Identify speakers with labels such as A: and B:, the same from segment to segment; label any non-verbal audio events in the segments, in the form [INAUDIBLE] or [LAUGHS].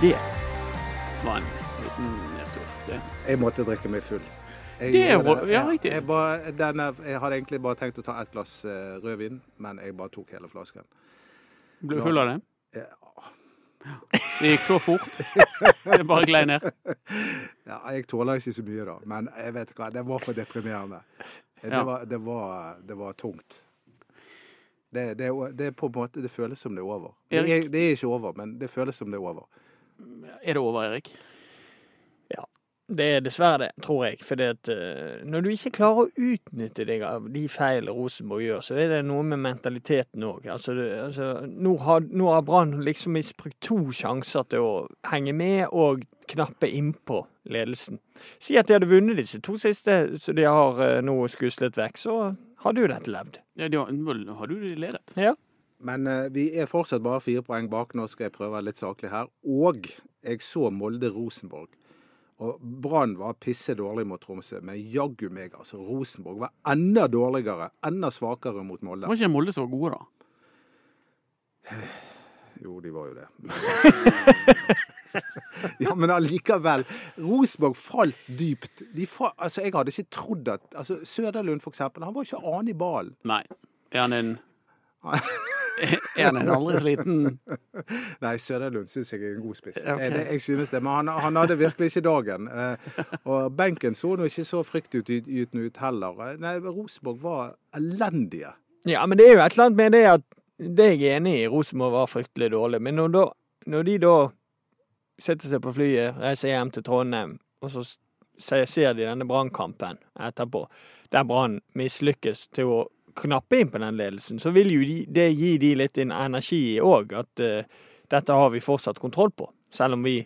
A: Det var en liten nedtur.
B: Jeg måtte drikke meg full. Jeg,
A: Det er ja, riktig.
B: Jeg, bare, denne, jeg hadde egentlig bare tenkt å ta et glass eh, rødvin, men jeg bare tok hele flasken.
A: Ble du full av det?
B: Ja,
A: Det gikk så fort. [LAUGHS] Det bare glei ned.
B: ja, jeg tåler ikke så mye da, men jeg vet hva, det var for deprimerende. Det,
A: Ja.
B: var, det, var, det var tungt. Det, det, det er på en måte, det føles som det er over. Det er, det er ikke over, men det føles som det er over.
A: Er det over, Erik? Ja.
C: Det er dessverre det, tror jeg. For når du ikke klarer å utnytte deg av de feil Rosenborg gjør, så er det noe med mentaliteten òg. Altså, altså, nå har, nå har Brann liksom misbrukt to sjanser til å henge med og knappe innpå ledelsen. Si at de hadde vunnet disse to siste, så de har eh, nå skuslet vekk, så hadde jo dette levd.
A: Ja, de har de ledet.
C: Ja.
B: Men eh, vi er fortsatt bare fire poeng bak. Nå skal jeg prøve å være litt saklig her. Og jeg så Molde-Rosenborg. Og Brann var pisse dårlig mot Tromsø, men jaggu meg, altså. Rosenborg var enda dårligere, enda svakere mot Molde.
A: Var ikke Molde så gode, da? [SIGHS]
B: Jo, de var jo det. [LAUGHS] ja, men allikevel. Rosenborg falt dypt. De fa altså, jeg hadde ikke trodd at altså, Søderlund, for eksempel, han var ikke annen i ballen.
A: Nei. Er han en [LAUGHS] Er han aldri sliten [LAUGHS]
B: Nei, Søderlund syns jeg er en god spiss.
A: Okay.
B: Jeg, jeg synes det, Men han, han hadde virkelig ikke dagen. Eh, og benken så nå ikke så fryktinngytende ut heller. Eh, Nei, Rosenborg var elendige.
C: Ja, men det er jo et eller annet med det at det er jeg enig i. Rosenborg var fryktelig dårlig. Men når, da, når de da setter seg på flyet, reiser hjem til Trondheim, og så ser de denne brannkampen etterpå, der Brann mislykkes til å knappe inn på den ledelsen, så vil jo de, det gi de litt en energi òg, at uh, dette har vi fortsatt kontroll på. Selv om vi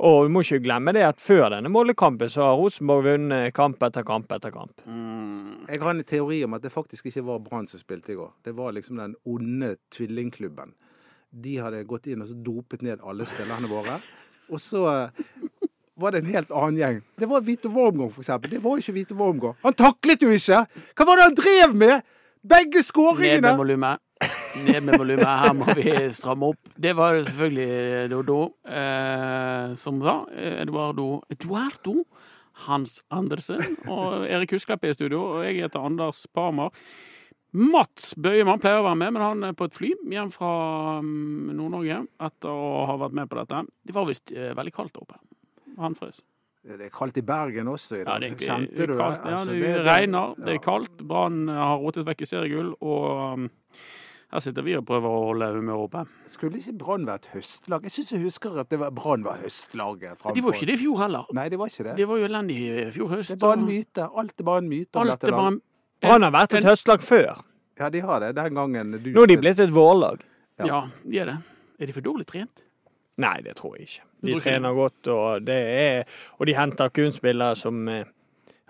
C: Og vi må ikke glemme det at før denne målekampen så har Rosenborg vunnet kamp etter kamp etter kamp.
A: mm,
B: Jeg har en teori om at det faktisk ikke var Brann som spilte i går. Det var liksom den onde tvillingklubben. De hadde gått inn og så dopet ned alle spillerne våre. Og så eh, var det en helt annen gjeng. Det var Vito Wormgård, for eksempel. Det var jo ikke Vito Wormgård. Han taklet jo ikke! Hva var det han drev med?! Begge skåringene!
A: Ned med volumet. Ned med volumet. Her må vi stramme opp. Det var selvfølgelig Dodo eh, som sa. Eduardo Eduardo Hans Andersen og Erik Husklepp er i studio, og jeg heter Anders Parmar. Mats Bøyemann pleier å være med, men han er på et fly hjem fra mm, Nord-Norge etter å ha vært med på dette. Det var visst eh, veldig kaldt der oppe. Han frøs.
B: Det er kaldt i Bergen også i
A: Ja,
B: dag.
A: det er,
B: Kjente du det?
A: kaldt. Ja,
B: Altså,
A: det,
B: det-
A: regner, det er kaldt. Brann har rotet vekk i seriegull, og um, her sitter vi og prøver å holde humøret oppe.
B: Skulle ikke Brann vært høstlag? Jeg syns jeg husker at Brann var høstlaget.
A: De var ikke det i fjor heller.
B: Nei, De var ikke det.
A: De var jo elendige i fjor høst.
B: Det er bare en myte. Alt er bare en myte om
A: Alt
B: dette laget.
C: Brann har vært et høstlag før.
B: Ja, de har det. Den gangen du
C: Nå er de blitt et vårlag.
B: Ja.
A: Ja, de er det. Er de for dårlig trent?
C: Nei, det tror jeg ikke. De trener godt, og, det er, og de henter kun spillere som eh,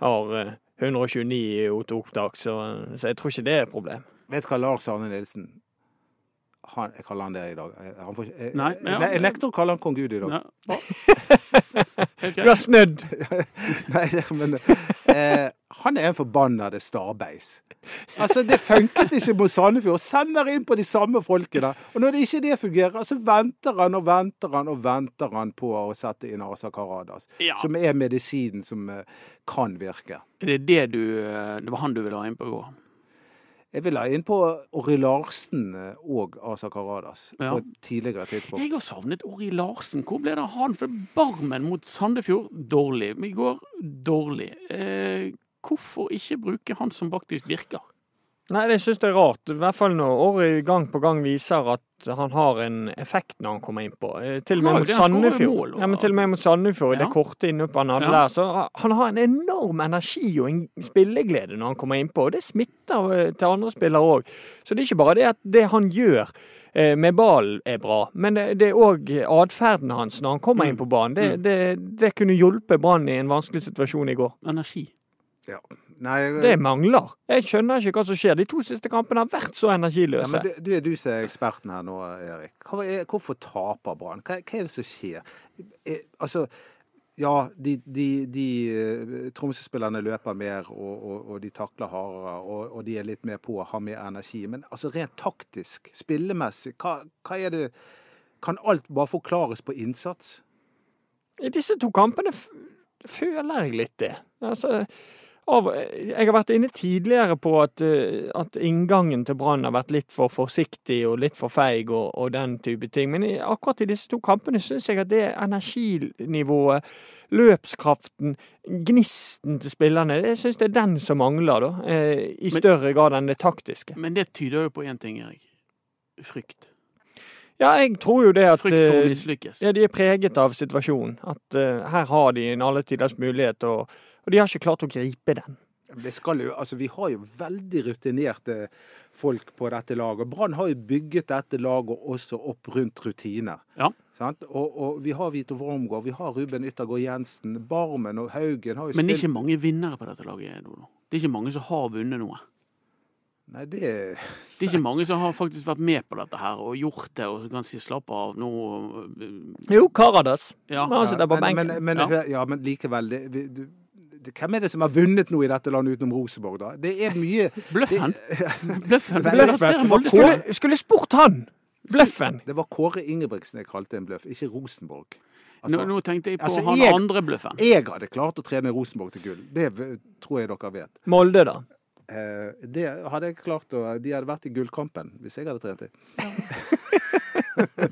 C: har eh, 129 i opptak, så, så jeg tror ikke det er et problem.
B: Vet du hva Lars Arne Nilsen han, Jeg kaller han det i dag. Han får, jeg,
A: Nei,
B: jeg,
A: ja.
B: jeg, jeg nekter å kalle han kong Gud i dag.
A: Ja. [LAUGHS]
C: Du har snudd! [LAUGHS]
B: Nei, men eh, Han er en forbannede starbeis. Altså, Det funket ikke mot Sandefjord. Sender inn på de samme folkene. Og når det ikke det fungerer, så venter han og venter han og venter han på å sette inn Asa Karadas.
A: Ja.
B: Som er medisinen som eh, kan virke.
A: Er det det du eh, Det var han du ville ha inn på gården? går?
B: Jeg vil ha inn på Ori Larsen eh, og Asa Karadas
A: Ja.
B: på et tidligere tidspunkt.
A: Jeg har savnet Ori Larsen. Hvor ble det av han? For Barmen mot Sandefjord, dårlig. Vi i går, dårlig. Eh, hvorfor ikke bruke han som faktisk virker?
C: Nei, det syns jeg er rart. I hvert fall når Åri gang på gang viser at han har en effekt når han kommer innpå. Eh, Til og med mot Sandefjord. Ja, men til og med mot Sandefjord, i
A: Ja.
C: det korte innhoppet han hadde
A: Ja.
C: der. Så han har en enorm energi og en spilleglede når han kommer innpå, og det smitter eh, til andre spillere òg. Så det er ikke bare det at det han gjør eh, med ballen er bra, men det, det er òg atferden hans når han kommer
A: Mm.
C: inn på banen. Det,
A: Mm.
C: det, det kunne hjulpet Brann i en vanskelig situasjon i går.
A: Energi.
B: Ja. Nei,
C: Det mangler. Jeg skjønner ikke hva som skjer. De to siste kampene har vært så
B: ja,
C: energiløse.
B: men det, du er du som er eksperten her nå, Erik. Er, hvorfor taper Brann? Hva, hva er det som skjer? Er, altså, ja, de, de, de eh, Tromsø-spillerne løper mer, og, og, og de takler hardere, og, og de er litt mer på og har mer energi. Men altså rent taktisk, spillemessig, hva, hva er det Kan alt bare forklares på innsats?
C: I disse to kampene føler jeg litt det. Altså, av, jeg har vært inne tidligere på at, eh, at inngangen til Brann har vært litt for forsiktig og litt for feig og, og den type ting. Men akkurat i disse to kampene syns jeg at det energinivået, løpskraften, gnisten til spillerne, jeg syns det er den som mangler, da. I I
A: Men-
C: større grad enn det taktiske.
A: Men det tyder jo på én ting, Erik. Frykt.
C: Ja, jeg tror jo det at
A: å
C: eh. Ja, de er preget av situasjonen. At uh, her har de en alle tiders mulighet, og, og de har ikke klart å gripe den.
B: Det skal jo, altså Vi har jo veldig rutinerte folk på dette laget. Brann har jo bygget dette laget også opp rundt rutiner.
A: Ja.
B: Sant? Og, og vi har Vito Wormgård, vi har Ruben Yttergård Jensen, Barmen og Haugen har jo
A: Men det er ikke mange vinnere på dette laget. Dodo. Det er ikke mange som har vunnet noe.
B: Nei, det
A: Det er ikke mange som har faktisk vært med på dette her og gjort det og så kan si slapp av nå.
C: Jo, Karadas.
A: Ja.
C: På
B: men, men, men,
A: Ja.
B: ja, men likevel det, vi, du, det, Hvem er det som har vunnet noe i dette landet utenom Rosenborg, da? Det er mye
A: Bløffen. Bløffen.
B: Bløffen.
A: Molde-
C: Skulle, skulle spurt han! Bløffen.
B: Det var Kåre Ingebrigtsen jeg kalte en bløff, ikke Rosenborg.
A: Nå, nå tenkte jeg på
B: altså,
A: han
B: jeg-
A: andre bløffen.
B: Jeg hadde klart å trene Rosenborg til gull. Det tror jeg dere vet.
C: Molde, da.
B: Eh, det hadde jeg klart å De hadde vært i gullkampen hvis jeg hadde trent dem.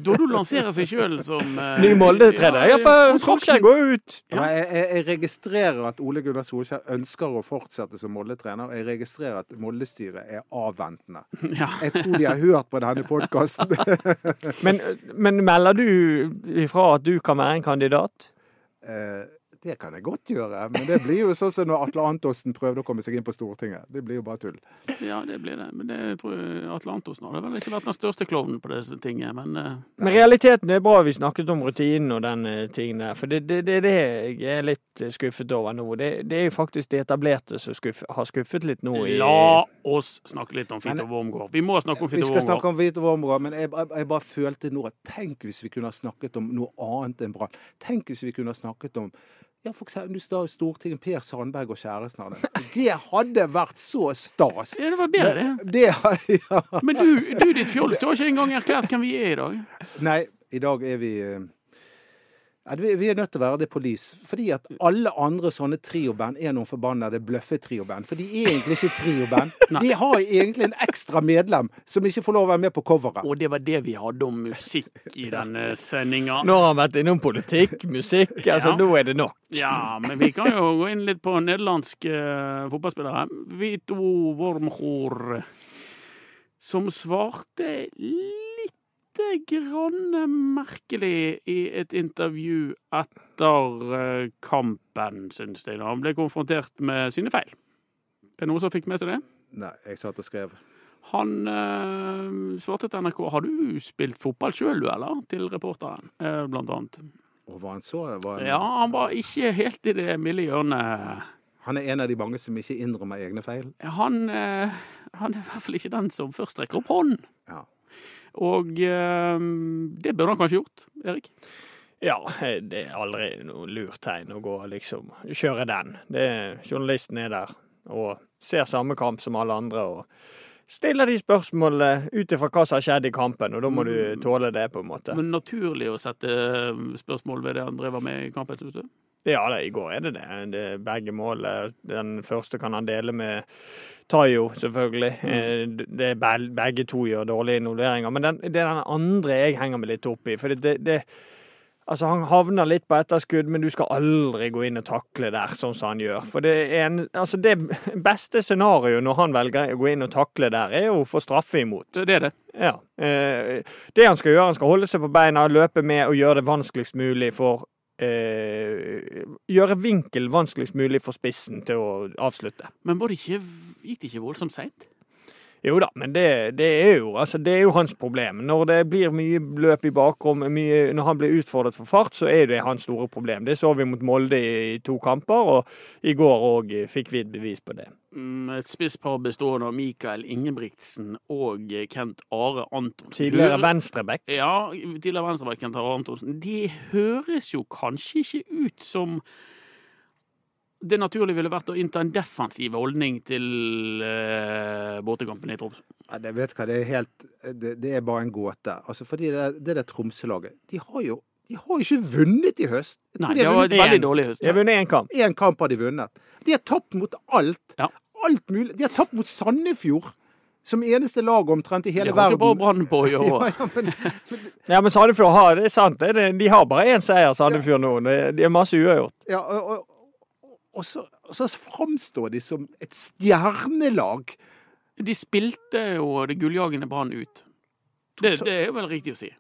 A: Dodo lanserer seg sjøl som eh,
C: Ny Molde-trener. Ja, for Solskjær går ut.
A: Ja.
B: Jeg, jeg, jeg registrerer at Ole Gunnar Solskjær ønsker å fortsette som Molde-trener. Jeg registrerer at Molde-styret er avventende. [LAUGHS]
A: Ja.
B: Jeg tror de har hørt på denne podkasten. [LAUGHS]
C: Men, men melder du ifra at du kan være en kandidat?
B: Eh, det kan jeg godt gjøre, men det blir jo sånn som når Atle Antonsen prøvde å komme seg inn på Stortinget. Det blir jo bare tull.
A: ja, det blir det. Men det tror jeg Atle Antonsen hadde vel ikke vært den største klovnen på disse tingene, men uh...
C: Men realiteten er bra vi snakket om rutinen og den eh, tingen der. For det er det, det, det jeg er litt eh, skuffet over nå. Det, det er jo faktisk de etablerte som skuff, har skuffet litt nå. I,
A: la oss snakke litt om Fito
B: Men-
A: Wormgård. Vi må snakke om
B: Vi skal snakke om Vito Wormgård, men jeg, jeg, jeg bare følte nå at tenk hvis vi kunne ha snakket om noe annet enn Brann. Tenk hvis vi kunne ha snakket om ja, for eksempel, du står i Stortinget, Per Sandberg og kjæresten hans. Det hadde vært så stas.
A: Ja, det var bedre, det.
B: Det hadde, [LAUGHS] ja.
A: Men du, du ditt fjols, du har ikke engang erklært hvem vi er i dag.
B: Nei, i dag er vi eh, vi vi er nødt til å være det police. Fordi at alle andre sånne trioband er noen forbannede bløffetrioband. For de er egentlig ikke trioband. [LAUGHS] De har egentlig en ekstra medlem som ikke får lov å være med på coveret.
A: Og det var det vi hadde om musikk i denne sendinga.
C: Nå har han vært innom politikk, musikk. Altså,
A: Ja.
C: nå er det nok.
A: Ja, men vi kan jo gå inn litt på nederlandske eh, fotballspillere. Vito Wormhor, som svarte litt grann merkelig i et intervju etter eh, kampen, syns jeg. da. Han ble konfrontert med sine feil. Er det noen som fikk med seg det?
B: Nei, jeg satt og skrev.
A: Han øh, svarte til NRK Har du spilt fotball sjøl, du, eller? Til reporteren, øh, blant annet.
B: Og var han så var han,
A: Ja, han var ikke helt i det milde hjørnet.
B: han er en av de mange som ikke innrømmer egne feil.
A: Han, øh, han er i hvert fall ikke den som først rekker opp hånden.
B: Ja.
A: Og eh, det burde han kanskje gjort, Erik.
C: Ja, det er aldri noe lurt tegn å gå liksom kjøre den. Det, journalisten er der og ser samme kamp som alle andre og stiller de spørsmålene ut ifra hva som har skjedd i kampen, og da må du tåle det, på en måte.
A: Men naturlig å sette eh, spørsmål ved det han drev med i kampen, syns du?
C: Ja, da, i går er det det. det er begge mål. Den første kan han dele med Tayo, selvfølgelig. Mm. Det er be- Begge to gjør dårlige involveringer. Men den, det er den andre jeg henger meg litt opp i. For det, det, Altså, han havner litt på etterskudd, men du skal aldri gå inn og takle der, sånn som han gjør. For det en Altså, det beste scenarioet når han velger å gå inn og takle der, er jo å få straffe imot.
A: Det det er det.
C: Ja. Eh, det han skal gjøre, han skal holde seg på beina, løpe med og gjøre det vanskeligst mulig for eh, Gjøre vinkel vanskeligst mulig for spissen til å avslutte.
A: Men det ikke, gikk det ikke voldsomt seint?
C: Jo da, men det, det, er jo, altså, det er jo hans problem. Når det blir mye løp i bakrom, mye, når han blir utfordret for fart, så er det hans store problem. Det så vi mot Molde i, to kamper, og i går òg fikk vi et bevis på det.
A: Mm, Et spisspar bestående av Mikael Ingebrigtsen og Kent Are Antonsen.
C: Tidligere venstreback.
A: Ja, tidligere venstreback Kent Are Antonsen. De høres jo kanskje ikke ut som det naturlige ville vært å innta en defensiv holdning til uh, båtekampen i Tromsø.
B: Ja, det vet hva, det er helt Det, det er bare en gåte. Altså, fordi det, det der Tromsø-laget, de har jo de har jo ikke vunnet i høst.
A: Nei,
B: de
A: det
B: har
A: var et
B: var
A: veldig
C: en,
A: dårlig høst.
C: De har vunnet én kamp.
B: én kamp har de vunnet. De har tapt mot alt.
A: Ja.
B: Alt mulig. De har tapt mot Sandefjord. Som eneste lag omtrent i
A: Det
B: verden.
A: holdt jo
B: ikke
A: bare Brann på i [LAUGHS] år.
B: ja, ja, men, [LAUGHS]
C: Ja, men Sandefjord har det er sant. Er- de har bare én seier, Sandefjord nå. Det- De har masse uavgjort.
B: ja, og, og, og så, så framstår de som et stjernelag.
A: De spilte jo det gulljagende Brann ut. Det, det er jo vel riktig å si.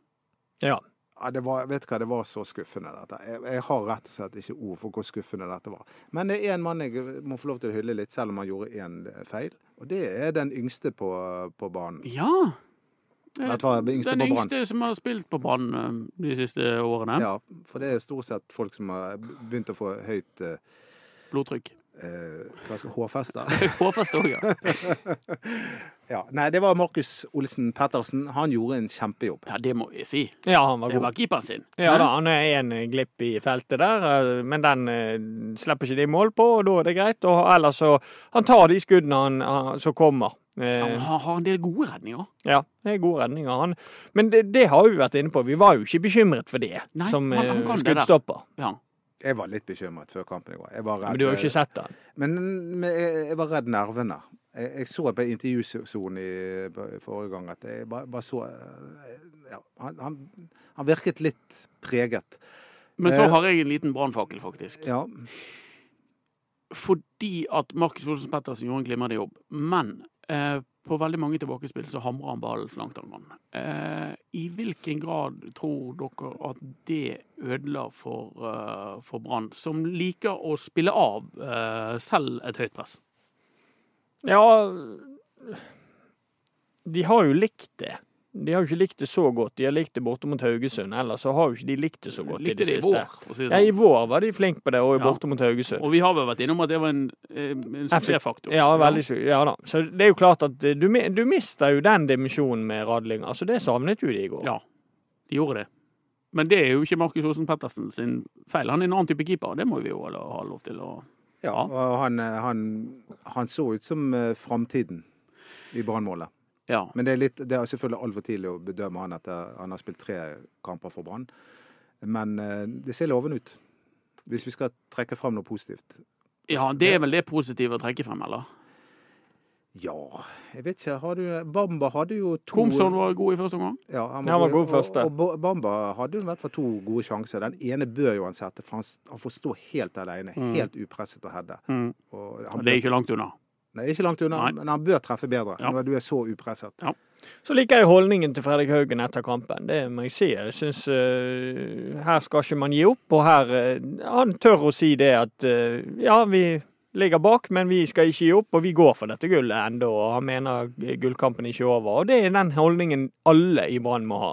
C: Ja.
B: Ja, det var, vet du hva, det var så skuffende, dette. Jeg, jeg har rett og slett ikke ord for hvor skuffende dette var. Men det er en mann jeg må få lov til å hylle litt, selv om han gjorde én feil. Og det er den yngste på, på banen.
A: Ja.
B: Var den yngste
A: Den
B: på
A: yngste som har spilt på Brann eh, de siste årene.
B: Ja, for det er stort sett folk som har begynt å få høyt eh,
A: Blodtrykk.
B: eh, hva skal hårfeste. [LAUGHS]
A: hårfeste òg, ja. [LAUGHS]
B: Ja. Nei, det var Markus Olsen Pettersen. Han gjorde en kjempejobb.
A: Ja, det må jeg si.
C: ja, han var
A: Det
C: god.
A: var keeperen sin.
C: Ja da, han er en glipp i feltet der, eh, men den eh, slipper ikke de mål på, og da er det greit. Og ellers så Han tar de skuddene han, han, som kommer.
A: Ja,
C: Eh,
A: Han har en del gode redninger.
C: Ja, det er gode redninger. Han, men det, det har vi vært inne på. Vi var jo ikke bekymret for det
A: Nei,
C: som
A: han- han kan det. Ja.
B: Jeg var litt bekymret før kampen i går. Redd,
C: Men du har jo ikke sett den.
B: Men, men jeg, jeg var redd nervene. Jeg, jeg så på intervjusonen i på- forrige gang at jeg bare, bare så eh, ja, han, han, han virket litt preget.
A: Men så
B: Eh.
A: har jeg en liten brannfakkel, faktisk.
B: Ja.
A: Fordi at Markus Olsen Pettersen gjorde en glimrende jobb. Men eh, på veldig mange tilbakespill så hamrer han ballen så langt han kan. Eh, I hvilken grad tror dere at det ødela for, uh, for Brann, som liker å spille av uh, selv et høyt press?
C: Ja De har jo likt det. De har jo ikke likt det så godt. De har likt det borte mot Haugesund. Ellers så har jo ikke de likt det så godt i
A: Likte
C: det
A: siste. i vår, si det
C: Ja, I
A: sånn.
C: vår var de flinke på det, og
A: Ja.
C: borte mot Haugesund.
A: Og vi har vel vært innom at det var en, eh, en suksessfaktor.
C: Ja, veldig su- Ja da. Så det er jo klart at eh, du, du mister jo den dimensjonen med radling. Altså, det savnet jo de i går.
A: Ja, de gjorde det. Men det er jo ikke Markus Olsen Pettersen sin feil. Han er en annen type keeper. Det må vi jo ha lov til å
B: ja.
A: Ja.
B: Og han, eh, han, han så ut som framtiden i Brannmålet.
A: Ja.
B: Men det er, litt, det er selvfølgelig altfor tidlig å bedømme han etter han har spilt tre kamper for Brann. Men eh, det ser lovende ut. Hvis vi skal trekke frem noe positivt.
A: ja, det er vel det positive å trekke frem, eller?
B: Ja, jeg vet ikke. Har du, Bamba hadde jo to
A: Komson var god i første omgang.
B: Ja, han
C: Ja, han var god første.
B: Og, og Bamba hadde jo i hvert fall to gode sjanser. Den ene bør jo han sette, for han, han får stå helt alene.
A: Mm.
B: Helt upresset på Hedde.
A: Mm.
B: Og han
A: Det er ikke langt unna.
B: Nei, ikke langt unna,
A: Nei.
B: men han bør treffe bedre
A: Ja.
B: når du er så upresset.
C: Så liker jeg holdningen til Fredrik Haugen etter kampen. Det må jeg si. Jeg syns uh, her skal ikke man gi opp. Og her uh, Han tør å si det at uh, ja, vi ligger bak, men vi skal ikke gi opp. Og vi går for dette gullet ennå. Og han mener gullkampen ikke er over. Og det er den holdningen alle i Brann må ha.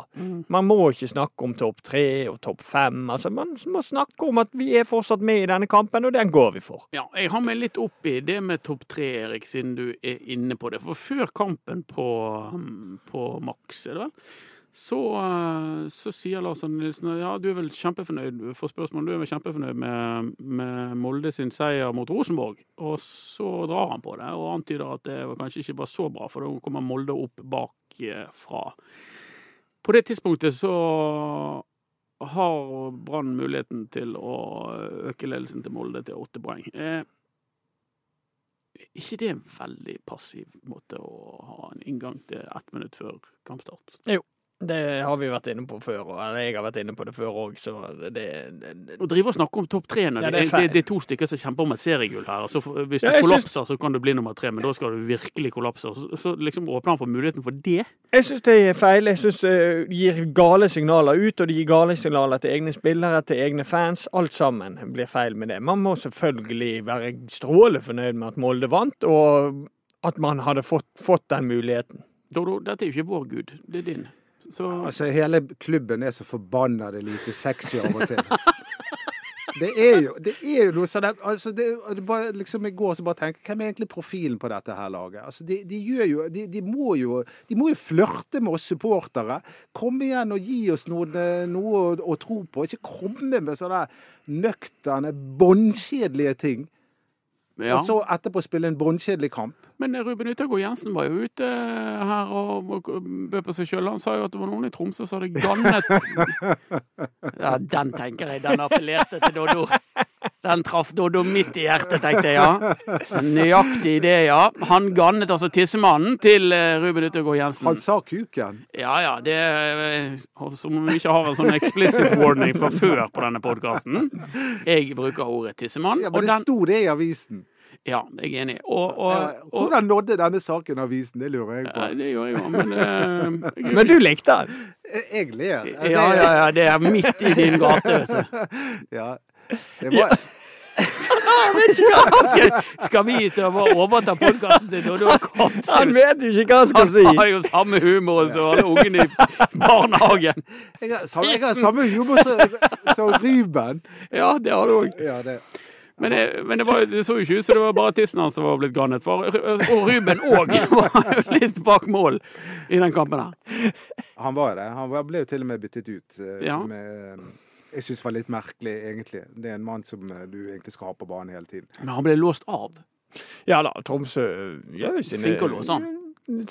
C: Man må ikke snakke om topp tre og topp fem. Altså, man må snakke om at vi er fortsatt med i denne kampen, og den går vi for.
A: Ja, jeg har meg litt opp i det med topp tre, Erik, siden du er inne på det. For før kampen på, på Max, er det vel, så, uh, så sier Lars Arne Nilsen ja, du er vel kjempefornøyd for spørsmålet, du er vel kjempefornøyd med, med Molde sin seier mot Rosenborg. Og så drar han på det og antyder at det kanskje ikke var så bra, for da kommer Molde opp bakfra. På det tidspunktet så har Brann muligheten til å øke ledelsen til Molde til åtte poeng. Eh, ikke det er en veldig passiv måte å ha en inngang til ett minutt før kampstart?
C: Det har vi vært inne på før, og- jeg har vært inne på det før òg, så det, det
A: Å drive og snakke om topp tre når
C: Ja,
A: det,
C: det er
A: det, det er to stykker som kjemper om et seriegull her. Så hvis
C: Ja,
A: du
C: jeg syns-
A: kollapser, så kan du bli nummer tre, men da skal du virkelig kollapse. Så, så liksom åpner han for muligheten for det.
C: Jeg syns det er feil. Jeg syns det gir gale signaler ut, og det gir gale signaler til egne spillere, til egne fans. Alt sammen blir feil med det. Man må selvfølgelig være strålende fornøyd med at Molde vant, og at man hadde fått, fått den muligheten.
A: Dodo, dette er jo ikke vår gud, det er din. Så
B: Altså, hele klubben er så forbanna lite sexy av og til. [LAUGHS] Det er jo, det er jo noe sånn altså det, det bare, liksom I går så bare tenker hvem er egentlig profilen på dette her laget? Altså de, de gjør jo de, de må jo De må jo flørte med oss supportere. Kom igjen og gi oss noe, noe å, å tro på. Ikke komme med sånne nøkterne, båndkjedelige ting.
A: Ja.
B: Og så etterpå spille en båndkjedelig kamp.
A: Men Ruben Utagård Jensen var jo ute her og bød på seg sjøl. Han sa jo at det var noen i Tromsø som hadde gannet [LAUGHS] Ja, den tenker jeg. Den appellerte til Doddo. Den traff Doddo midt i hjertet, tenkte jeg, ja. Nøyaktig det, ja. Han gannet altså tissemannen til eh, Ruben Utagård Jensen.
B: Han sa kuken.
A: Ja ja, det Som om vi ikke har en sånn explicit warning fra før på denne podkasten. Jeg bruker ordet tissemann.
B: Ja, men det
A: den,
B: sto det i avisen.
A: Ja, jeg er enig. Og, og, og
B: Hvordan nådde denne saken avisen? Det lurer jeg
A: ja,
B: på.
A: det gjør jeg òg, men uh, jeg-
C: Men du likte den?
B: Jeg- Jeg ler.
A: Ja, ja, ja, det er midt i din gate, vet du. [LAUGHS]
B: Ja. Det var, [LAUGHS]
A: Skal, skal vi overta podkasten til Doddo
C: Han vet jo ikke hva han skal si!
A: Han har jo samme humor som alle ungene i barnehagen.
B: jeg, har, samme- jeg har samme humor som, som Ruben.
A: Ja, det har du òg.
B: Ja, det.
A: Men, det, men det, var, det så jo ikke ut som det var bare tissen hans som var blitt garnet For, og Ruben òg [LAUGHS] var jo litt bak mål i den kampen her.
B: Han var det. Han var, ble jo til og med byttet ut. eh,
A: Ja.
B: Som jeg, jeg syns var litt merkelig, egentlig. Det er en mann som eh, du egentlig skal ha på banen hele tiden.
A: Men han ble låst av.
C: Ja da, Tromsø gjør jo sine
A: Flink å låse han.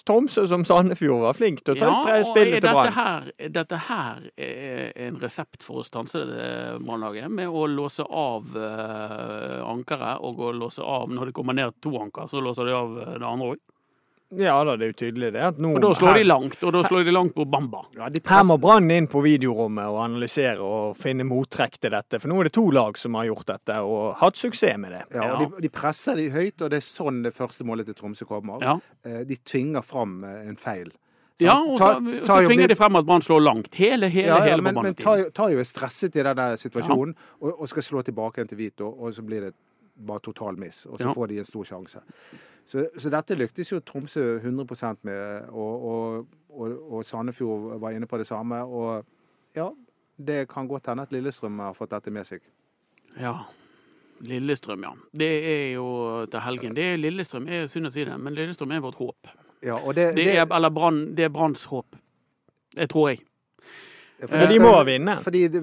C: Tromsø som Sandefjord var flink til å ta
A: Ja,
C: tre spill til
A: dette
C: Brann.
A: her, dette her er en resept for å stanse det Brannlaget, med å låse av eh, ankeret og å låse av når det kommer ned to anker, så låser de av eh, det andre òg.
C: Ja da, det er jo tydelig det. At nå,
A: For da slår
C: her,
A: de langt, og da slår de langt på Bamba.
B: Ja, de
C: her må Brann inn på videorommet og analysere og finne mottrekk til dette. For nå er det to lag som har gjort dette og hatt suksess med det.
B: ja, og de, de presser de høyt, og det er sånn det første målet til Tromsø kommer.
A: Ja,
B: Eh, De tvinger fram eh, en feil.
A: ja og så,
B: Ta-
A: og
B: ta
A: så tvinger de frem at Brann slår langt. Hele, hele,
B: Ja, ja,
A: hele
B: men, men tar er stresset i den der situasjonen og, og skal slå tilbake igjen til Vito, og så blir det bare total miss. Og så
A: Ja.
B: får de en stor sjanse. Så, så dette lyktes jo Tromsø 100% med, og, og, og, og Sandefjord var inne på det samme. Og ja, det kan godt hende at Lillestrøm har fått dette med seg.
A: Ja. Lillestrøm, ja. Det er jo til helgen. Det er Lillestrøm, er synd å si det, men Lillestrøm er vårt håp.
B: Ja, og det,
A: Det er, eller Brann, det er Branns håp. Det tror jeg.
C: Men de må vinne.
B: Fordi det,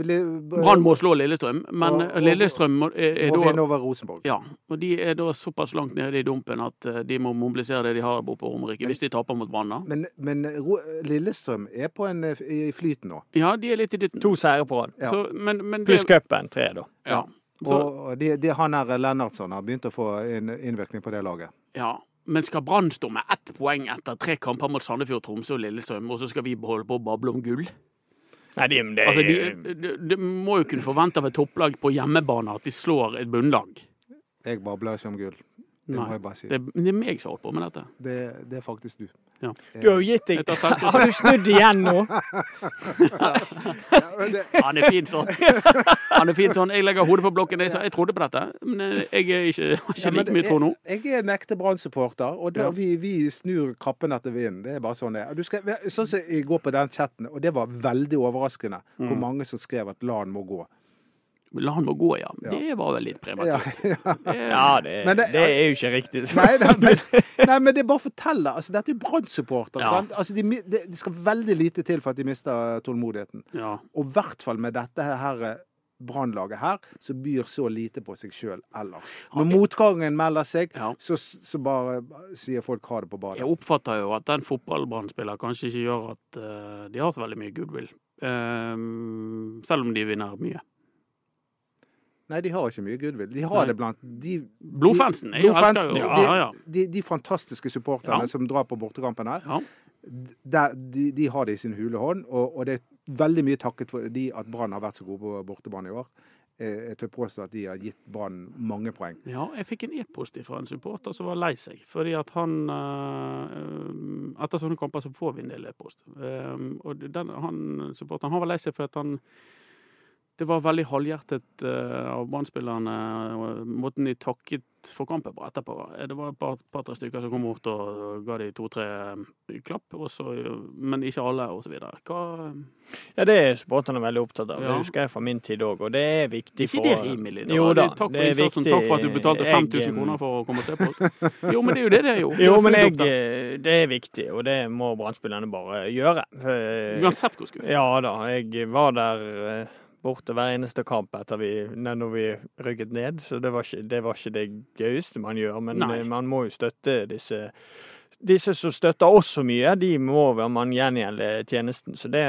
A: Brann må slå Lillestrøm, men
B: Og- og-
A: Lillestrøm må, er, er
B: må vinne over Rosenborg.
A: ja, og de er da såpass langt nede i dumpen at eh, de må mobilisere det de har borte på Romerike, hvis de taper mot Brann.
B: Men, men Ro- Lillestrøm er på en, eh, i flyten nå.
A: Ja, de er litt i dytten.
C: To seire på rad.
B: Ja.
A: Så, men, men det,
C: Pluss cupen, tre, da.
A: Ja. Så,
B: Og de, de, han her Lennartson har begynt å få en innvirkning på det laget.
A: ja. Men skal Brann stå med ett poeng etter tre kamper mot Sandefjord, Tromsø og Lillestrøm, og så skal vi holde på å bable om gull?
C: Nei, det, det,
A: Altså, de, de, de må jo kunne forvente av et topplag på hjemmebane at de slår et bunnlag.
B: Jeg babler ikke om gull. Det må
A: Nei.
B: jeg bare si.
A: Det, det er meg som holder på med dette.
B: Det, det er faktisk du.
A: Ja.
C: du har jo gitt deg. Har du snudd igjen nå?
B: Ja, det, [LAUGHS]
A: Han er fin sånn. Han er fin sånn. Jeg legger hodet på blokken. Jeg, jeg trodde på dette, men eh, jeg er ikke, har ikke
B: Ja,
A: like mye tro nå.
B: Jeg, jeg er en ekte Brann-supporter, og da,
A: Ja.
B: vi, vi snur kappen etter vinden. Det er bare sånn det er. Sånn som jeg går på den chatten, og det var veldig overraskende
A: Mm.
B: hvor mange som skrev at LAN må gå.
A: La han må gå, ja.
B: Ja.
A: Det var vel litt
B: Ja,
A: prematurt. [LAUGHS]
B: ja.
A: Det-
C: Ja, det, det,
B: det-
C: er jo ikke riktig.
B: Nei, nei, men, [LAUGHS] nei, men det bare å fortelle. Altså, dette er Brann-supportere.
A: Ja.
B: sant? Altså, de, det, det skal veldig lite til for at de mister tålmodigheten.
A: Ja.
B: Og i hvert fall med dette her eh, Brannlaget her, som byr så lite på seg sjøl ellers. Når motgangen melder seg,
A: Ja.
B: så, så bare sier folk ha det på badet.
A: Jeg oppfatter jo at den fotballbrannspiller kanskje ikke gjør at uh, de har så veldig mye goodwill. Eh, selv om de vinner mye.
B: Nei, de har ikke mye goodwill. De har
A: Nei.
B: det blant de
A: Blodfansen. Elsker
B: Blodfansen, de,
A: ja, ja.
B: de, de fantastiske supporterne
A: Ja.
B: som drar på bortekampene. de, de har det i sin hule hånd, og, og det er veldig mye takket for de at Brann har vært så gode på bortebane i år. Eh, Jeg tør påstå at de har gitt Brann mange poeng.
A: Ja, jeg fikk en e-post fra en supporter som var lei seg. Fordi at han øh, Etter sånne kamper så får vi en del e-post. Eh, og den, han supporteren han var lei seg fordi at han det var veldig halvhjertet eh, av Brann-spillerne, måten de takket for kampen på etterpå. Eh, Det var et par- par-tre stykker som kom bort og ga de to-tre eh, klapp, også, men ikke alle, osv. Hva
C: Ja, det er supporterne veldig opptatt av.
A: Ja.
C: Det husker jeg fra min tid òg, og det er viktig for ikke
A: det rimelig? Da.
C: Jo
A: Det
C: da,
A: takk
C: det
A: for
C: er
A: innsatsen,
C: viktig.
A: takk for at du betalte 5000
C: eh,
A: kroner for å komme og se på oss. [LAUGHS] Jo, men det er jo det det er jo.
C: Jo, men jeg, det er viktig, og det må Brann-spillerne bare gjøre.
A: Uansett hvor skuffet.
C: Ja da, jeg var der borte hver eneste kamp etter vi, når vi rykket ned, så det var ikke det, var ikke det gøyeste man gjør. Men
A: Nei.
C: eh, man må jo støtte disse Disse som støtter oss så mye, de må man gjengjelde tjenesten. Så det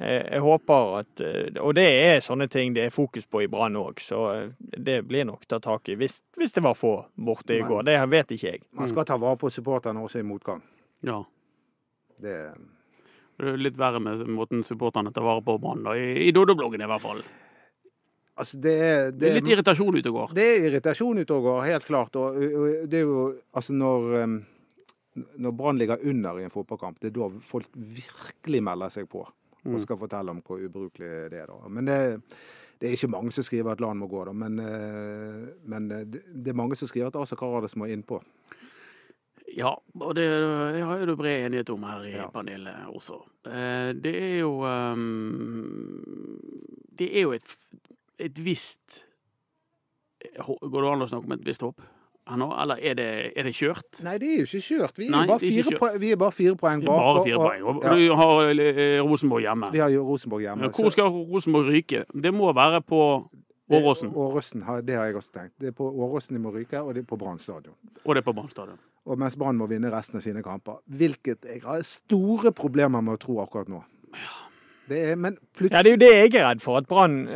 C: jeg, jeg håper at eh, Og det er sånne ting det er fokus på i Brann òg, så eh, det blir nok tatt tak i. Hvis, hvis det var få borte i
B: Men-
C: går. Det vet ikke jeg.
B: Man skal ta vare på supporterne også i motgang.
A: Ja.
B: Det,
A: er litt verre med måten supporterne tar vare på Brann. I, i Doddo-bloggen i hvert fall.
B: altså det, er,
A: Det er litt irritasjon ute og går.
B: Det er irritasjon ute og går, helt klart. Og, og det er jo altså når Når Brann ligger under i en fotballkamp, det er da folk virkelig melder seg på
A: Mm.
B: og skal fortelle om hvor ubrukelig det er. da. Men det, det er ikke mange som skriver at LAN må gå, da. Men, eh, men det, det er mange som skriver at Asa Karadas må innpå.
A: Ja, og det har jo bred enighet om her i
B: Ja.
A: panelet også. Eh, Det er jo ehm, Det er jo et, et visst Går det an å snakke om et visst håp eller er det, er det kjørt?
B: Nei, det er jo ikke kjørt. Vi er,
A: Nei,
B: bare,
A: er
B: fire
A: kjørt.
B: vi er bare fire poeng bak.
A: Bare fire poeng. Og
B: ja,
A: du har eh, Rosenborg hjemme.
B: vi har jo Rosenborg hjemme.
A: Hvor skal Rosenborg ryke? Det må være på Åråsen,
B: Åråsen, det har jeg også tenkt. Det er på Åråsen de må ryke, og det er på Brann stadion.
A: og det er på Brann stadion.
B: Og mens Brann må vinne resten av sine kamper. Hvilket jeg har store problemer med å tro akkurat nå. Det er, men
C: Ja, det er jo det jeg er redd for. At Brann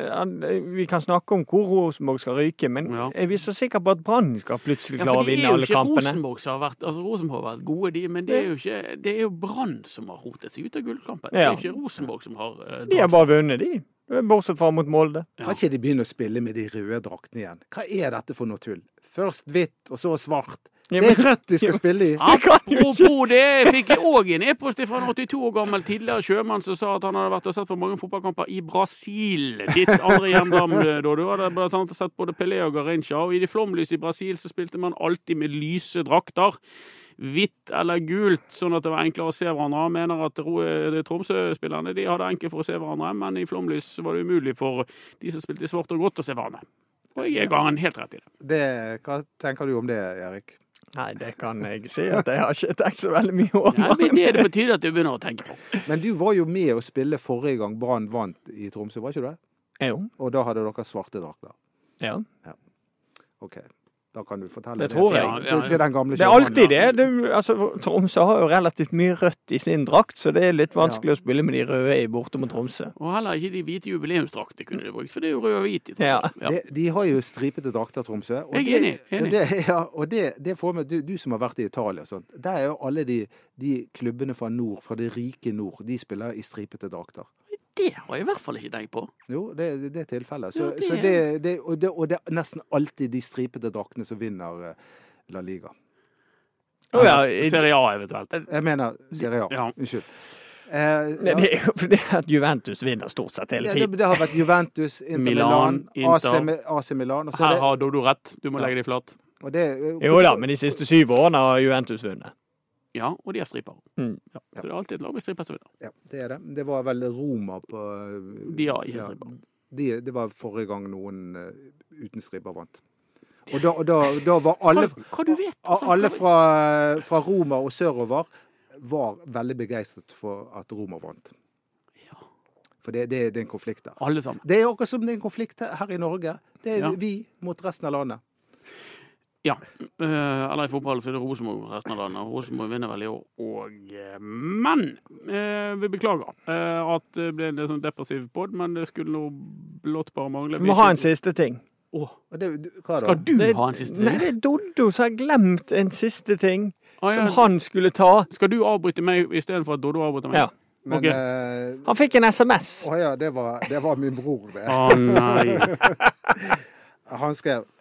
C: Vi kan snakke om hvor Rosenborg skal ryke, men
A: Ja.
C: er vi så sikre på at Brann skal plutselig klare
A: ja,
C: å vinne alle kampene?
A: Rosenborg som har vært altså Rosenborg har vært gode, de, men det er jo ikke Det er jo Brann som har rotet seg ut av gullkampen. Det er jo ikke Rosenborg som har uh,
C: De har bare vunnet, de. Bortsett fra mot Molde.
B: Kan ikke de begynne å spille med de røde draktene igjen? Hva er dette for noe tull? Først hvitt, og så svart.
C: Ja,
B: Det er rødt de skal spille i. [LAUGHS]
A: Apropos det, fikk jeg òg en e-post fra en 82 år gammel tidligere sjømann som sa at han hadde vært og sett på mange fotballkamper i Brasil. Ditt andre hjemland, da. Du hadde blant annet sett både Pelé og Garincha. Og i de flomlys i Brasil så spilte man alltid med lyse drakter. Hvitt eller gult, sånn at det var enklere å se hverandre. Han mener at Tromsø-spillerne de hadde enkelt for å se hverandre, men i flomlys var det umulig for de som spilte i svart og grått, å se hverandre. Og jeg ga han helt rett i det.
B: Det, hva tenker du om det, Erik?
C: Nei, det kan jeg si at jeg har ikke tenkt så veldig mye over.
A: Nei, men det betyr det at du begynner å tenke på.
B: Men du var jo med å spille forrige gang Brann vant i Tromsø, var ikke du det?
C: Jo.
B: Og da hadde dere svarte drakter.
C: Ja.
B: OK. Da kan du fortelle
C: Det tror jeg.
B: til,
A: Ja, ja,
B: til, til den gamle
C: Det er alltid det. det altså, Tromsø har jo relativt mye rødt i sin drakt, så det er litt vanskelig å spille med de røde i borte mot Tromsø.
A: Og heller ikke de hvite jubileumsdraktene kunne de brukt, for det er jo rød og hvit. i Tromsø. Ja.
B: De, de har jo stripete drakter, Tromsø. Og
A: Jeg er enig, enig.
B: Det, [LAUGHS] ja, og det, det får med, du, du som har vært i Italia og sånt, der er jo alle de, de klubbene fra nord, fra det rike nord, de spiller i stripete drakter.
A: Det har jeg i hvert fall ikke tenkt på.
B: Jo, det, det er tilfellet. Så,
A: Ja, det
B: så det, det, og, det, og det er nesten alltid de stripete draktene som vinner eh, La Liga.
C: Å ja,
A: Serie A eventuelt.
B: Jeg mener Serie A.
A: Ja.
B: Unnskyld. Eh,
C: Nei,
B: ja.
C: Det er jo fordi at Juventus vinner stort sett hele
B: Ja, det,
C: tiden.
B: det har vært Juventus, Inter
A: Milan,
B: Milan, AC,
A: Inter.
B: Mi- AC Milan.
A: Her
B: er
A: har Dodo rett. Du må
B: Ja.
A: legge deg flat.
B: og det,
C: Jo da, men de siste syv årene har Juventus vunnet.
A: Ja, og de har striper.
C: Mm.
A: Ja. Så det er alltid et lag med striper som vinner.
B: Ja, det er det. Det var vel Roma på
A: De har ikke
B: ja,
A: striper.
B: de, Det var forrige gang noen uh, uten striper vant. Og da, og da, da var alle,
A: Hva, hva du vet? altså?
B: alle fra, fra Roma og sørover var veldig begeistret for at Roma vant.
A: Ja.
B: For det, det, det er en konflikt der.
A: Alle sammen.
B: Det er akkurat som det er en konflikt her i Norge. Det er
A: Ja.
B: vi mot resten av landet.
A: Ja. Uh, eller i fotball så er det Rosenborg resten av landet. Rosenborg vinner vel i år òg. Men uh, vi beklager uh, at det ble en sånn depressiv pod, men det skulle nå blått bare mangle.
C: Vi må ha en siste ting.
A: Åh,
B: det, hva da?
A: skal du
C: Det-
A: ha en siste ting?
C: Nei, det er Doddo som har glemt en siste ting.
A: Å,
C: som han skulle ta.
A: Skal du avbryte meg istedenfor at Doddo avbryter meg?
C: Ja.
B: Men
A: Ok.
B: eh,
C: Han fikk en SMS.
B: Å ja, det var, det var min bror, det.
A: Å nei. [LAUGHS]
B: Han skrev eh,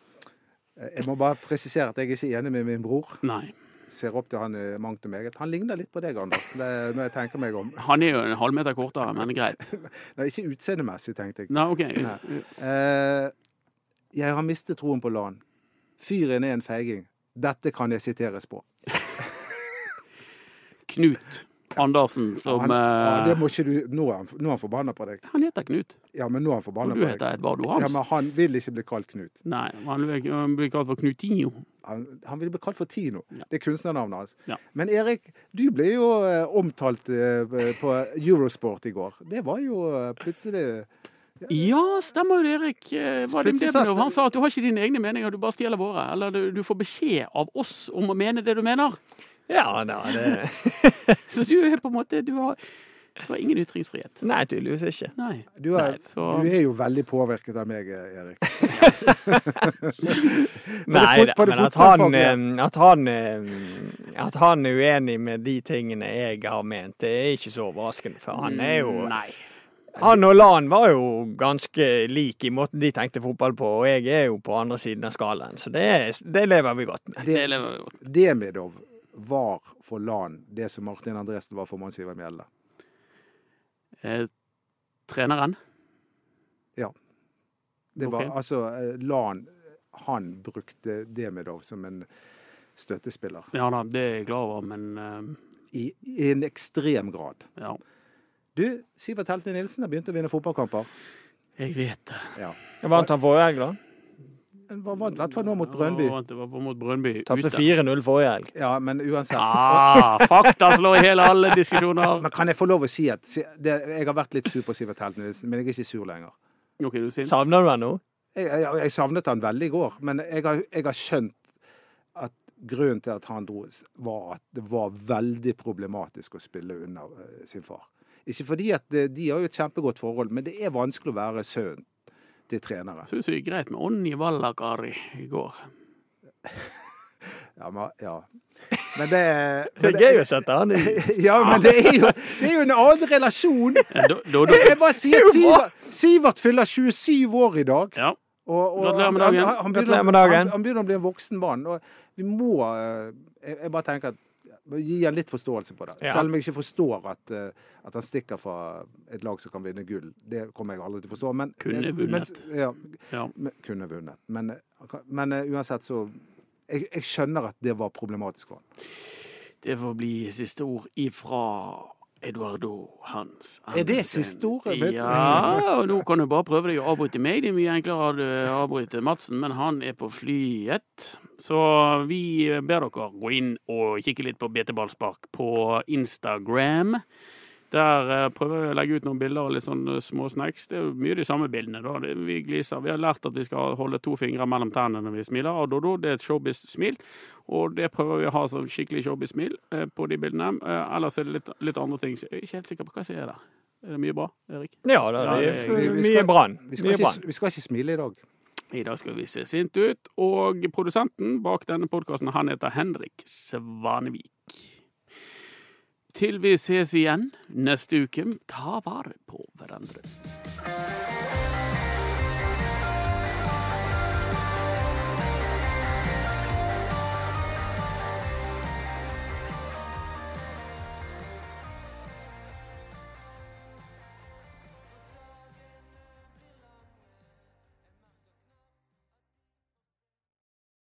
B: Jeg må bare presisere at jeg er ikke enig med min bror.
A: nei.
B: Ser opp til han i mangt og meget. Han ligner litt på deg, Anders, det, når jeg tenker meg om.
A: Han er jo en halvmeter kortere, men greit. [LAUGHS]
B: Nei, ikke utseendemessig, tenkte jeg.
A: Nei, OK.
B: Eh, jeg har mistet troen på LAN. Fyren er en feiging. Dette kan jeg siteres på. [LAUGHS]
A: Knut Andersen som
B: han, ja,
A: eh,
B: det må ikke du, nå er han, nå er han forbanna på deg.
A: Han heter Knut.
B: Ja, men nå er han forbanna på deg.
A: heter Edvard
B: Ja, men han vil ikke bli kalt Knut.
A: Nei, han blir- han blir kalt for Knutinho.
B: Han, han vil bli kalt for Tino.
A: Ja.
B: Det er kunstnernavnet hans.
A: Ja.
B: Men Erik, du ble jo eh, omtalt eh, på Eurosport i går. Det var jo plutselig
A: Ja, stemmer jo det, Erik. Debenov, han sa at du har ikke dine egne meninger, du bare stjeler våre. Eller du, du får beskjed av oss om å mene det du mener.
C: Ja da, det [LAUGHS]
A: Så du er på en måte Du har, du har ingen ytringsfrihet.
C: Nei, tydeligvis ikke.
A: Nei.
B: du er,
A: Nei, så-
B: du er jo veldig påvirket av meg, Erik. [LAUGHS]
C: Nei
B: fot-
C: da, men at han, at han At han er uenig med de tingene jeg har ment, det er ikke så overraskende. For han er jo
A: Nei.
C: Han og Lan var jo ganske lik i måten de tenkte fotball på, og jeg er jo på andre siden av skalaen, så det, det lever vi godt med.
A: Det
B: Det,
A: lever jo godt.
B: Demidov var for LAN det som Martin Andresen var for Mons Ivar Mjelde.
A: Eh, treneren.
B: Det var
A: okay.
B: altså eh, LAN Han brukte Demidov som en støttespiller.
A: Ja da, det er jeg glad over, men uh...
B: I, I en ekstrem grad.
A: ja.
B: Du, Sivert Heltne Nilsen har begynt å vinne fotballkamper.
A: Jeg vet det.
B: Ja.
C: Jeg vant han forrige helg, da.
B: Vant i hvert fall nå mot Brøndby.
A: Ja, Det var mot Brøndby.
C: Tapte 4-0 forrige helg.
B: Ja, men uansett.
A: Ah, fakta slår i hele alle diskusjoner.
B: Men kan jeg få lov å si at det, jeg har vært litt sur på Sivert Heltne Nilsen, men jeg er ikke sur lenger.
A: Okay, du er?
C: Savner du han nå?
B: Jeg, jeg, jeg savnet han veldig i går, men jeg har, jeg har skjønt at grunnen til at han dro, var at det var veldig problematisk å spille under eh, sin far. Ikke fordi at eh, de har jo et kjempegodt forhold, men det er vanskelig å være sønn til trenere.
A: Syns det gikk greit med Onni Vallakari i går.
B: Ja, men, ja. men det [LAUGHS]
C: Det er gøy å sette han i. [LAUGHS]
B: Ja, men det er jo, det er jo en annen relasjon. Jeg bare sier at Sivert, Sivert fyller 27 år i dag.
A: Ja.
B: Og, og
A: Gratulerer med
B: han-
A: dagen.
B: Han, han, begynner,
C: Gratulerer med dagen.
B: Han, han begynner å bli en voksen mann. Og vi må eh, jeg, jeg bare tenker at Gi han litt forståelse på det.
C: Ja.
B: Selv om jeg ikke forstår at, eh, at han stikker fra et lag som kan vinne gull. Det kommer jeg aldri til å forstå. Men,
A: Kunne vunnet.
B: Men, ja,
A: Ja.
B: men, kunne vunnet. Men, men uh, uansett så jeg, jeg skjønner at det var problematisk for han.
A: Det får bli siste ord ifra Eduardo Hans
B: Er det
A: Andersen.
B: siste ordet? Vet-
A: Ja, og nå kan du bare prøve deg å avbryte meg. Det er mye enklere å avbryte Madsen, men han er på flyet. Så vi ber dere gå inn og kikke litt på BT Ballspark på Instagram. Der eh, prøver vi å legge ut noen bilder og litt sånn eh, små snacks. Det er jo mye de samme bildene. da. Det, vi gliser. Vi har lært at vi skal holde to fingre mellom tennene når vi smiler. Og Dodo, det er et showbiz-smil. Og det prøver vi å ha som skikkelig showbiz-smil eh, på de bildene. Ellers er det litt, litt andre ting. Så jeg er ikke helt sikker på hva som er der. Er det mye bra, Erik?
C: Ja
A: Ja,
C: det er
A: det-
C: f-
B: Vi- vi
C: mye bra.
B: Vi ikke, vi skal ikke smile i dag.
A: I dag skal vi se sint ut. Og produsenten bak denne podkasten, han heter Henrik Svanevik. Til vi ses igjen neste uke, ta vare på hverandre.